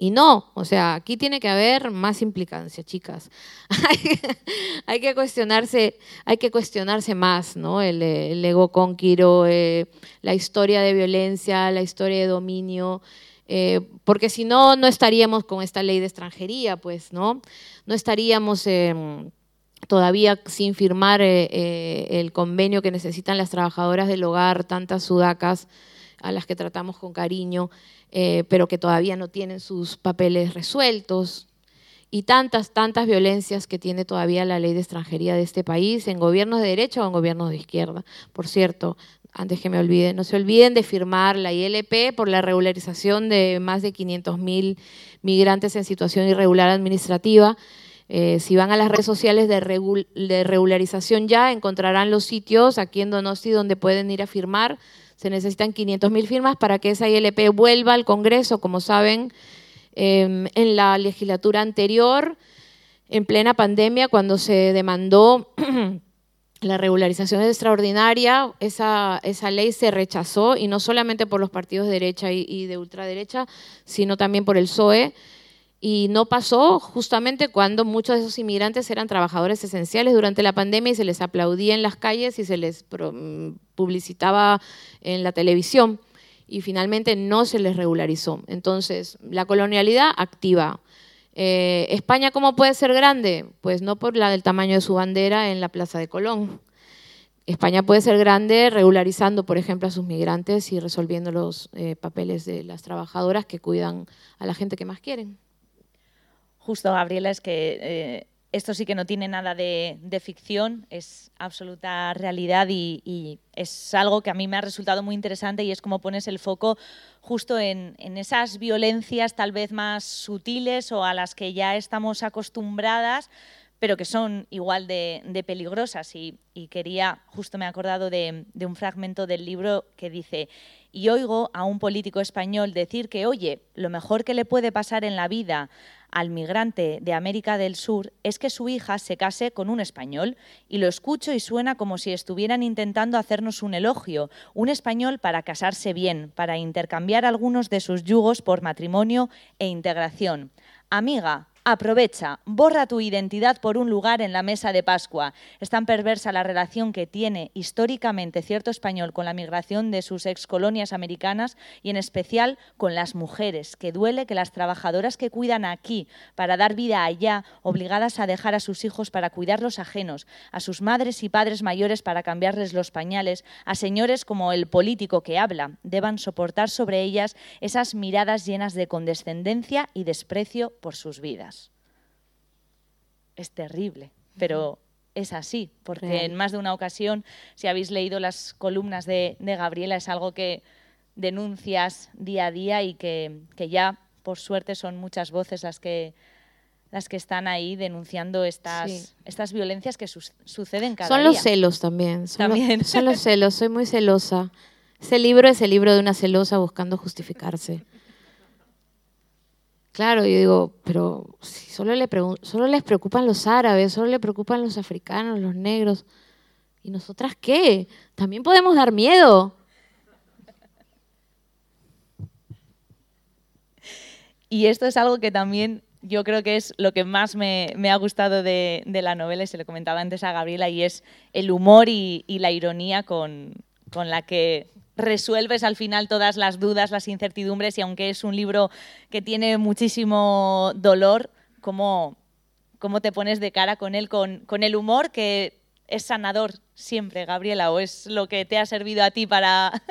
Speaker 3: Y no, o sea, aquí tiene que haber más implicancia, chicas. hay que cuestionarse, hay que cuestionarse más, ¿no? El, ego conquiro, eh, la historia de violencia, la historia de dominio, eh, porque si no, no estaríamos con esta ley de extranjería, pues, ¿no? No estaríamos todavía sin firmar eh, eh, el convenio que necesitan las trabajadoras del hogar, tantas sudacas a las que tratamos con cariño, eh, pero que todavía no tienen sus papeles resueltos, y tantas, tantas violencias que tiene todavía la ley de extranjería de este país, en gobiernos de derecha o en gobiernos de izquierda. Por cierto, antes que me olvide, no se olviden de firmar la ILP por la regularización de más de 500.000 migrantes en situación irregular administrativa. Eh, si van a las redes sociales de, regularización ya, encontrarán los sitios aquí en Donosti donde pueden ir a firmar. Se necesitan 500.000 firmas para que esa ILP vuelva al Congreso, como saben, em, en la legislatura anterior, en plena pandemia, cuando se demandó la regularización extraordinaria, esa, esa ley se rechazó, y no solamente por los partidos de derecha y, y de ultraderecha, sino también por el PSOE. Y no pasó justamente cuando muchos de esos inmigrantes eran trabajadores esenciales durante la pandemia y se les aplaudía en las calles y se les mm, publicitaba en la televisión. Y finalmente no se les regularizó. Entonces, la colonialidad activa. Eh, ¿España cómo puede ser grande? Pues no por la del tamaño de su bandera en la Plaza de Colón. España puede ser grande regularizando, por ejemplo, a sus migrantes y resolviendo los eh, papeles de las trabajadoras que cuidan a la gente que más quieren
Speaker 2: justo, Gabriela, es que eh, esto sí que no tiene nada de, ficción, es absoluta realidad y, es algo que a mí me ha resultado muy interesante y es como pones el foco justo en, esas violencias tal vez más sutiles o a las que ya estamos acostumbradas, pero que son igual de, peligrosas. Y, quería, justo me he acordado de, de un fragmento del libro que dice, y oigo a un político español decir que, oye, lo mejor que le puede pasar en la vida al migrante de América del Sur es que su hija se case con un español y lo escucho y suena como si estuvieran intentando hacernos un elogio, un español para casarse bien, para intercambiar algunos de sus yugos por matrimonio e integración. Amiga, Aprovecha, borra tu identidad por un lugar en la mesa de Pascua. Es tan perversa la relación que tiene históricamente cierto español con la migración de sus excolonias americanas y en especial con las mujeres, que duele que las trabajadoras que cuidan aquí para dar vida allá, obligadas a dejar a sus hijos para cuidar los ajenos, a sus madres y padres mayores para cambiarles los pañales, a señores como el político que habla, deban soportar sobre ellas esas miradas llenas de condescendencia y desprecio por sus vidas es terrible, pero es así, porque en más de una ocasión, si habéis leído las columnas de, Gabriela, es algo que denuncias día a día y que, ya, por suerte, son muchas voces las que, las que están ahí denunciando estas, estas violencias que suceden cada
Speaker 3: día.
Speaker 2: Son
Speaker 3: los celos también. Son, también. Los, son los celos, soy muy celosa. Ese libro es el libro de una celosa buscando justificarse. Claro, yo digo, pero si solo, solo les preocupan los árabes, solo le preocupan los africanos, los negros. ¿Y nosotras qué? También podemos dar miedo.
Speaker 2: Y esto es algo que también yo creo que es lo que más me, ha gustado de, la novela, y se lo comentaba antes a Gabriela, y es el humor y, la ironía con, con la que resuelves al final todas las dudas, las incertidumbres y aunque es un libro que tiene muchísimo dolor, ¿cómo, cómo te pones de cara con él, con, con el humor que es sanador siempre, Gabriela, o es lo que te ha servido a ti para,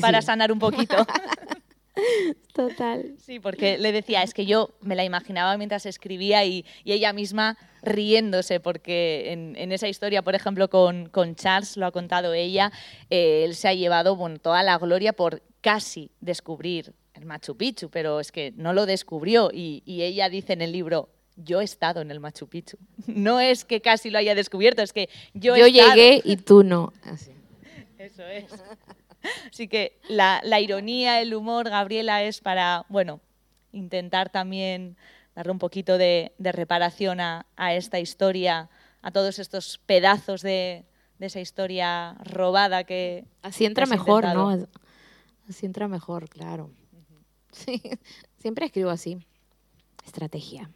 Speaker 2: para sanar un poquito.
Speaker 3: Total.
Speaker 2: Sí, porque le decía, es que yo me la imaginaba mientras escribía y, y ella misma riéndose, porque en, en esa historia, por ejemplo, con, con Charles, lo ha contado ella, eh, él se ha llevado bueno, toda la gloria por casi descubrir el Machu Picchu, pero es que no lo descubrió y, y ella dice en el libro, yo he estado en el Machu Picchu. No es que casi lo haya descubierto, es que yo,
Speaker 3: Yo,
Speaker 2: he estado.
Speaker 3: llegué y tú no. Así.
Speaker 2: Eso es. Así que la, la ironía, el humor, Gabriela, es para, bueno, intentar también darle un poquito de, de reparación a, a esta historia, a todos estos pedazos de, de esa historia robada que...
Speaker 3: Así entra mejor,
Speaker 2: intentado.
Speaker 3: ¿no? Así entra mejor, claro. Sí, siempre escribo así. Estrategia.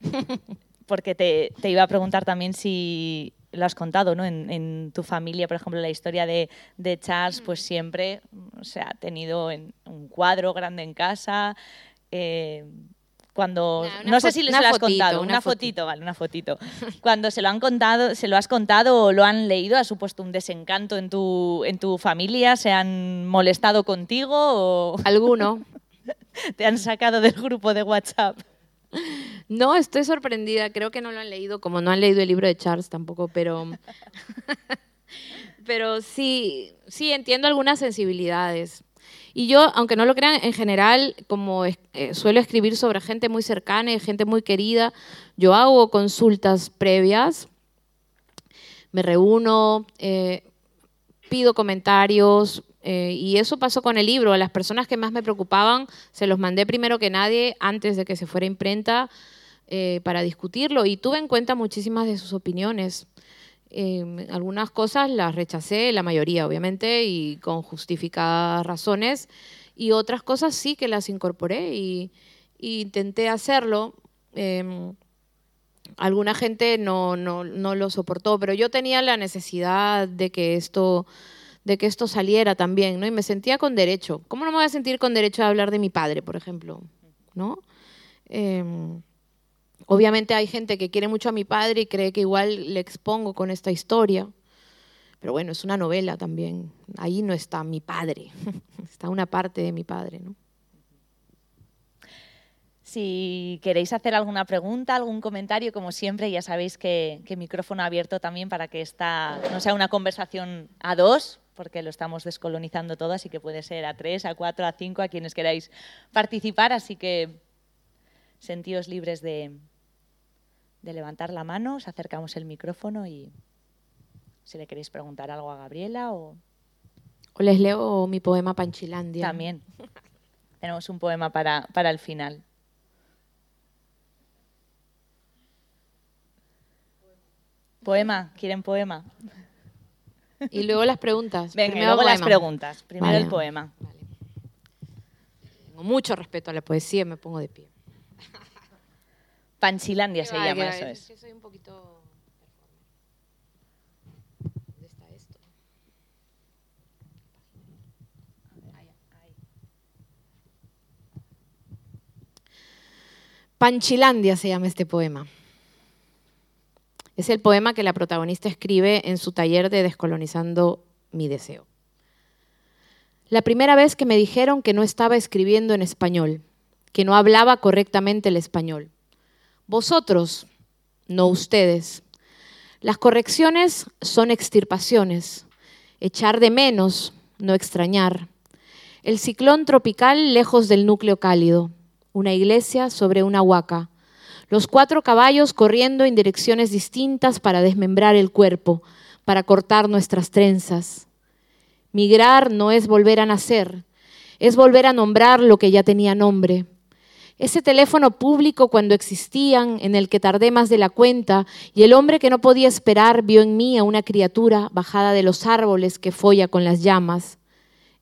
Speaker 2: Porque te, te iba a preguntar también si lo has contado, ¿no? En, en tu familia, por ejemplo, la historia de, de Charles, pues siempre o sea, ha tenido en- un cuadro grande en casa. eh, cuando
Speaker 3: una
Speaker 2: no sé si les lo has
Speaker 3: fotito,
Speaker 2: contado,
Speaker 3: una
Speaker 2: una, fotito, vale, una fotito. Cuando se lo han contado, se lo has contado o lo han leído, ha supuesto un desencanto en tu en tu familia, se han molestado contigo o
Speaker 3: ¿Alguno?
Speaker 2: te han sacado del grupo de WhatsApp.
Speaker 3: No, estoy sorprendida. Creo que no lo han leído, como no han leído el libro de Charles tampoco, pero. pero sí, sí entiendo algunas sensibilidades. Y yo, aunque no lo crean, en general, como eh, suelo escribir sobre gente muy cercana y gente muy querida, yo hago consultas previas, me reúno, eh, pido comentarios eh, y eso pasó con el libro. A las personas que más me preocupaban se los mandé primero que nadie antes de que se fuera a imprenta eh, para discutirlo y tuve en cuenta muchísimas de sus opiniones. Eh, algunas cosas las rechacé, la mayoría obviamente, y con justificadas razones, y otras cosas sí que las incorporé y, y intenté hacerlo. Em, alguna gente no, no, no lo soportó, pero yo tenía la necesidad de que esto de que esto saliera también, ¿no? Y me sentía con derecho. ¿Cómo no me voy a sentir con derecho a hablar de mi padre, por ejemplo? ¿No? Em, obviamente hay gente que quiere mucho a mi padre y cree que igual le expongo con esta historia. Pero bueno, es una novela también. Ahí no está mi padre, está una parte de mi padre, ¿no?
Speaker 2: Si queréis hacer alguna pregunta, algún comentario, como siempre, ya sabéis que, que micrófono abierto también para que esta no sea una conversación a dos, porque lo estamos descolonizando todo, así que puede ser a tres, a cuatro, a cinco, a quienes queráis participar. Así que sentíos libres de, de levantar la mano, os acercamos el micrófono y si le queréis preguntar algo a Gabriela o
Speaker 3: O les leo mi poema Panchilandia.
Speaker 2: también. Tenemos un poema para, para el final. Poema, ¿quieren poema?
Speaker 3: Y luego las preguntas.
Speaker 2: Venga,
Speaker 3: Primero
Speaker 2: luego las preguntas. Primero
Speaker 3: Vale.
Speaker 2: el poema.
Speaker 3: Tengo mucho respeto a la poesía, me pongo de pie.
Speaker 2: Panchilandia se llama, eso es.
Speaker 3: que soy un poquito ¿Dónde está esto? Panchilandia se llama este poema. Es el poema que la protagonista escribe en su taller de Descolonizando mi deseo. La primera vez que me dijeron que no estaba escribiendo en español, que no hablaba correctamente el español. Vosotros, no ustedes. Las correcciones son extirpaciones, echar de menos, no extrañar. El ciclón tropical lejos del núcleo cálido, una iglesia sobre una huaca, los cuatro caballos corriendo en direcciones distintas para desmembrar el cuerpo, para cortar nuestras trenzas. Migrar no es volver a nacer, es volver a nombrar lo que ya tenía nombre. Ese teléfono público cuando existían, en el que tardé más de la cuenta, y el hombre que no podía esperar vio en mí a una criatura bajada de los árboles que folla con las llamas.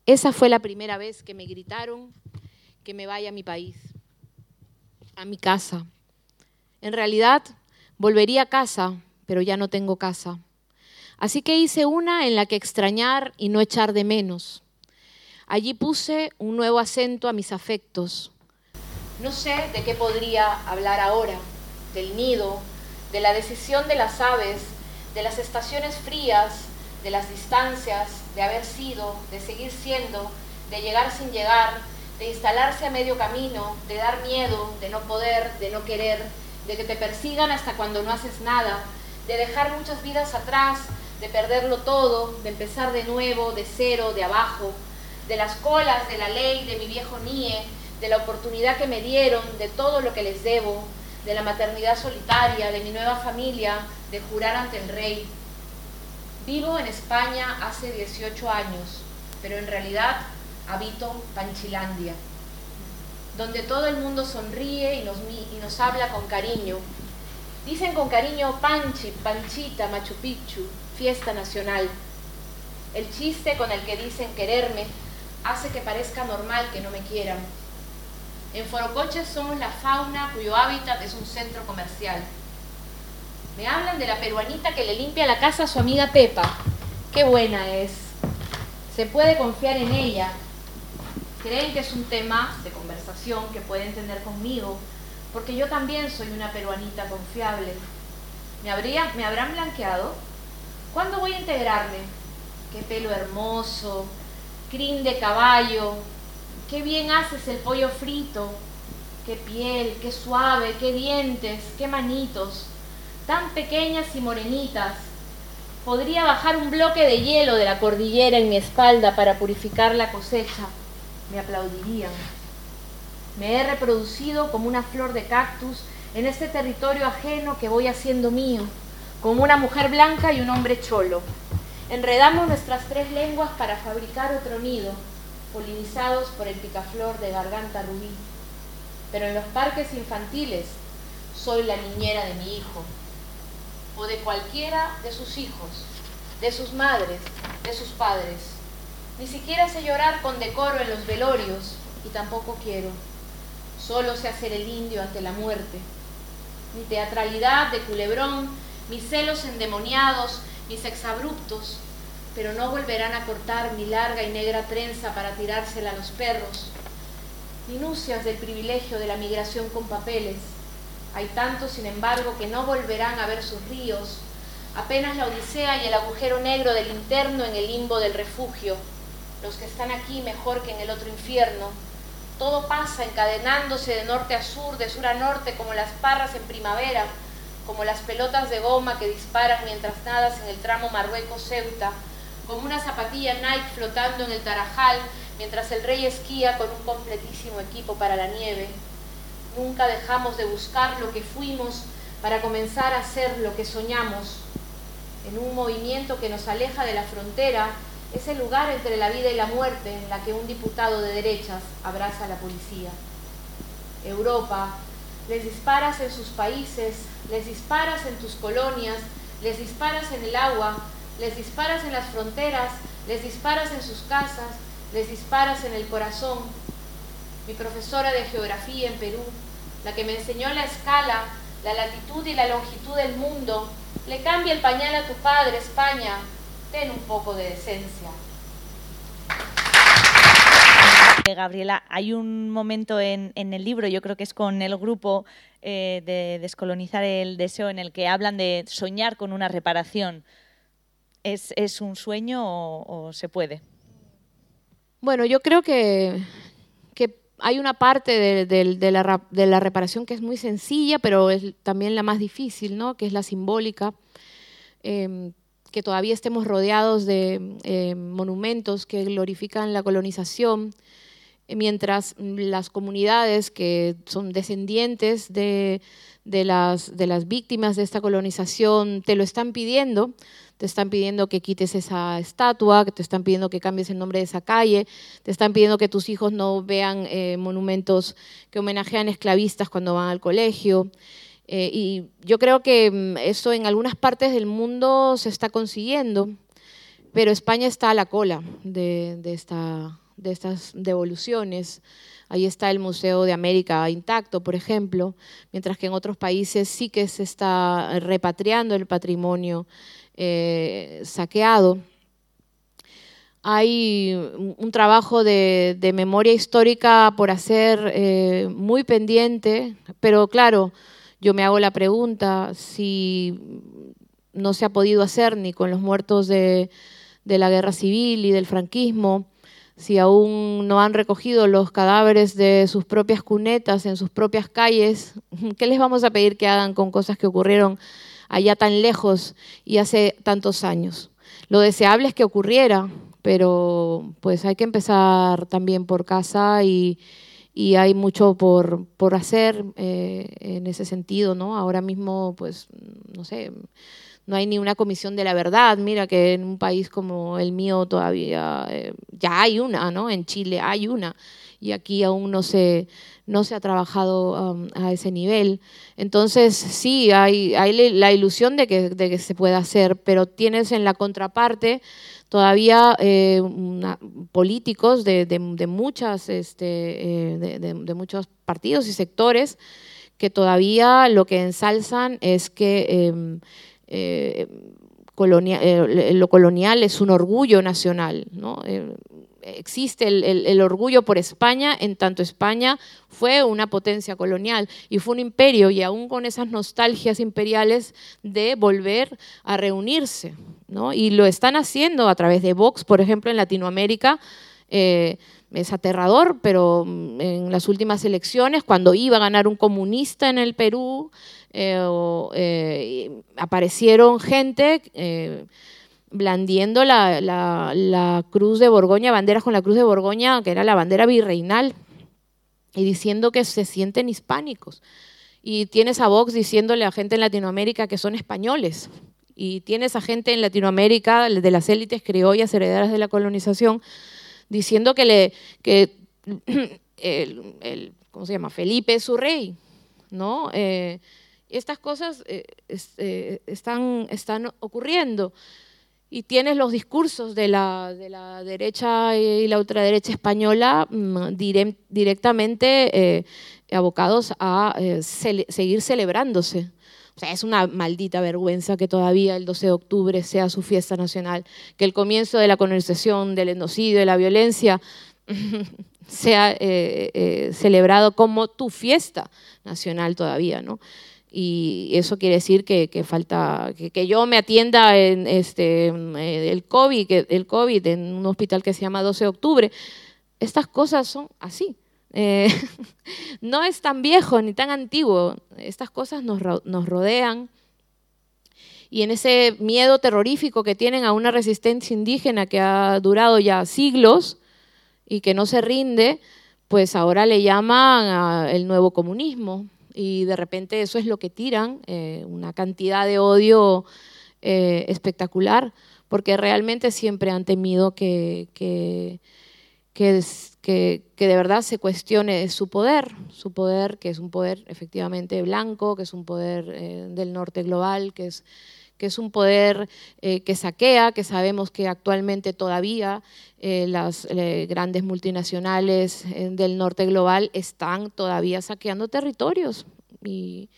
Speaker 3: Esa fue la primera vez que me gritaron que me vaya a mi país, a mi casa. En realidad, volvería a casa, pero ya no tengo casa. Así que hice una en la que extrañar y no echar de menos. Allí puse un nuevo acento a mis afectos. No sé de qué podría hablar ahora, del nido, de la decisión de las aves, de las estaciones frías, de las distancias, de haber sido, de seguir siendo, de llegar sin llegar, de instalarse a medio camino, de dar miedo, de no poder, de no querer, de que te persigan hasta cuando no haces nada, de dejar muchas vidas atrás, de perderlo todo, de empezar de nuevo, de cero, de abajo, de las colas, de la ley, de mi viejo NIE, de la oportunidad que me dieron, de todo lo que les debo, de la maternidad solitaria, de mi nueva familia, de jurar ante el rey. Vivo en España hace 18 años, pero en realidad habito Panchilandia, donde todo el mundo sonríe y nos, habla con cariño. Dicen con cariño Panchi, Panchita, Machu Picchu, fiesta nacional. El chiste con el que dicen quererme hace que parezca normal que no me quieran. En Forocoches somos la fauna cuyo hábitat es un centro comercial. Me hablan de la peruanita que le limpia la casa a su amiga Pepa. Qué buena es. Se puede confiar en ella. Creen que es un tema de conversación que pueden tener conmigo, porque yo también soy una peruanita confiable. ¿Me, habría, ¿Me habrán blanqueado? ¿Cuándo voy a integrarme? Qué pelo hermoso, crin de caballo, qué bien haces el pollo frito, qué piel, qué suave, qué dientes, qué manitos, tan pequeñas y morenitas. Podría bajar un bloque de hielo de la cordillera en mi espalda para purificar la cosecha. Me aplaudirían. Me he reproducido como una flor de cactus en este territorio ajeno que voy haciendo mío, como una mujer blanca y un hombre cholo. Enredamos nuestras tres lenguas para fabricar otro nido, polinizados por el picaflor de garganta rubí. Pero en los parques infantiles soy la niñera de mi hijo, o de cualquiera de sus hijos, de sus madres, de sus padres. Ni siquiera sé llorar con decoro en los velorios, y tampoco quiero. Solo sé hacer el indio ante la muerte. Mi teatralidad de culebrón, mis celos endemoniados, mis exabruptos, pero no volverán a cortar mi larga y negra trenza para tirársela a los perros. Minucias del privilegio de la migración con papeles. Hay tantos, sin embargo, que no volverán a ver sus ríos, apenas la odisea y el agujero negro del interno en el limbo del refugio, los que están aquí mejor que en el otro infierno. Todo pasa encadenándose de norte a sur, de sur a norte, como las parras en primavera, como las pelotas de goma que disparan mientras nadas en el tramo Marruecos-Ceuta, como una zapatilla Nike flotando en el Tarajal mientras el rey esquía con un completísimo equipo para la nieve. Nunca dejamos de buscar lo que fuimos para comenzar a ser lo que soñamos. En un movimiento que nos aleja de la frontera, ese lugar entre la vida y la muerte en la que un diputado de derechas abraza a la policía. Europa, les disparas en sus países, les disparas en tus colonias, les disparas en el agua, les disparas en las fronteras, les disparas en sus casas, les disparas en el corazón. Mi profesora de geografía en Perú, la que me enseñó la escala, la latitud y la longitud del mundo, le cambia el pañal a tu padre, España, ten un poco de decencia.
Speaker 2: Gabriela, hay un momento en, el libro, yo creo que es con el grupo eh, de Descolonizar el Deseo, en el que hablan de soñar con una reparación. ¿Es, un sueño o, se puede?
Speaker 3: Bueno, yo creo que, hay una parte de, la, reparación que es muy sencilla, pero es también la más difícil, ¿no? que es la simbólica. Em, que todavía estemos rodeados de em, monumentos que glorifican la colonización, mientras las comunidades que son descendientes de, las, de las víctimas de esta colonización te lo están pidiendo, te están pidiendo que quites esa estatua, que te están pidiendo que cambies el nombre de esa calle, te están pidiendo que tus hijos no vean eh, monumentos que homenajean esclavistas cuando van al colegio. Eh, y yo creo que mm, eso en algunas partes del mundo se está consiguiendo, pero España está a la cola de, esta, de estas devoluciones. Ahí está el Museo de América intacto, por ejemplo, mientras que en otros países sí que se está repatriando el patrimonio eh, saqueado. Hay un trabajo de, memoria histórica por hacer eh, muy pendiente, pero claro, yo me hago la pregunta si no se ha podido hacer ni con los muertos de, de la guerra civil y del franquismo, si aún no han recogido los cadáveres de sus propias cunetas en sus propias calles, ¿qué les vamos a pedir que hagan con cosas que ocurrieron allá tan lejos y hace tantos años? Lo deseable es que ocurriera, pero pues hay que empezar también por casa y, hay mucho por, por hacer eh, en ese sentido, ¿no? Ahora mismo, pues, no sé, no hay ni una comisión de la verdad. Mira que en un país como el mío todavía eh, ya hay una, ¿no? En Chile hay una y aquí aún no se, no se ha trabajado um, a ese nivel. Entonces, sí, hay, hay la ilusión de que, de que, se pueda hacer, pero tienes en la contraparte todavía eh, políticos de, de, muchas, este, eh, de, muchos partidos y sectores que todavía lo que ensalzan es que em, eh, lo colonial es un orgullo nacional. ¿no? Eh, existe el, orgullo por España, en tanto España fue una potencia colonial y fue un imperio, y aún con esas nostalgias imperiales de volver a reunirse. ¿no? Y lo están haciendo a través de Vox, por ejemplo, en Latinoamérica. es aterrador, pero mm, en las últimas elecciones, cuando iba a ganar un comunista en el Perú, eh, eh, aparecieron gente eh, blandiendo la, cruz de Borgoña, banderas con la cruz de Borgoña, que era la bandera virreinal, y diciendo que se sienten hispánicos. Y tienes a Vox diciéndole a gente en Latinoamérica que son españoles. Y tienes a gente en Latinoamérica, de las élites criollas herederas de la colonización, diciendo que, le, que el, ¿cómo se llama? Felipe es su rey, ¿no? estas cosas eh, eh, están, están ocurriendo. Y tienes los discursos de la, de la derecha y la ultraderecha española mm, directamente eh, abocados a seguir celebrándose. O sea, es una maldita vergüenza que todavía el 12 de octubre sea su fiesta nacional, que el comienzo de la colonización, del genocidio, de la violencia, sea celebrado como tu fiesta nacional todavía, ¿no? Y eso quiere decir que, falta que, yo me atienda en este eh, el COVID, el COVID en un hospital que se llama 12 de octubre. Estas cosas son así. Eh, no es tan viejo ni tan antiguo. Estas cosas nos, nos rodean. Y en ese miedo terrorífico que tienen a una resistencia indígena que ha durado ya siglos y que no se rinde, pues ahora le llaman el nuevo comunismo y de repente eso es lo que tiran, eh, una cantidad de odio eh, espectacular, porque realmente siempre han temido que, que, que, de verdad se cuestione su poder, su poder que es un poder efectivamente blanco, que es un poder eh, del norte global, que es que es un poder que saquea, que sabemos que actualmente todavía las grandes multinacionales del norte global están todavía saqueando territorios y,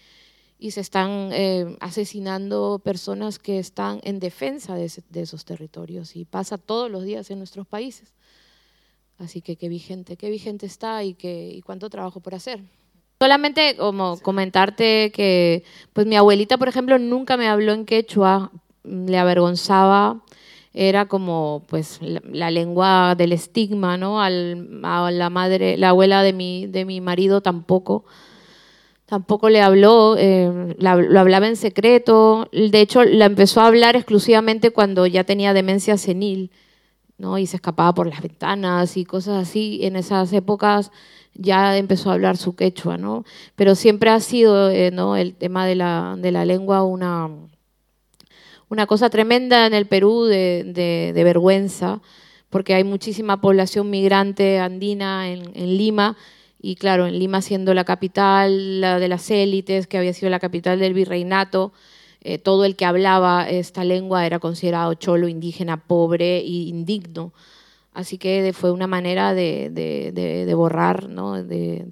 Speaker 3: se están eh, asesinando personas que están en defensa de, esos territorios y pasa todos los días en nuestros países. Así que qué vigente, qué vigente está y, qué, y cuánto trabajo por hacer. Solamente como comentarte que pues mi abuelita, por ejemplo, nunca me habló en quechua, le avergonzaba, era como pues la, lengua del estigma, ¿no? Al, a la madre, la abuela de mi, de mi marido tampoco tampoco le habló, eh, lo hablaba en secreto. De hecho, la empezó a hablar exclusivamente cuando ya tenía demencia senil, ¿no? Y se escapaba por las ventanas y cosas así. En esas épocas ya empezó a hablar su quechua, ¿no? Pero siempre ha sido, eh, ¿no? El tema de la, de la lengua una, una cosa tremenda en el Perú de, de, vergüenza, porque hay muchísima población migrante andina en, en Lima y claro, en Lima siendo la capital de las élites, que había sido la capital del virreinato, eh, todo el que hablaba esta lengua era considerado cholo, indígena, pobre e indigno. Así que fue una manera de, borrar, ¿no? de,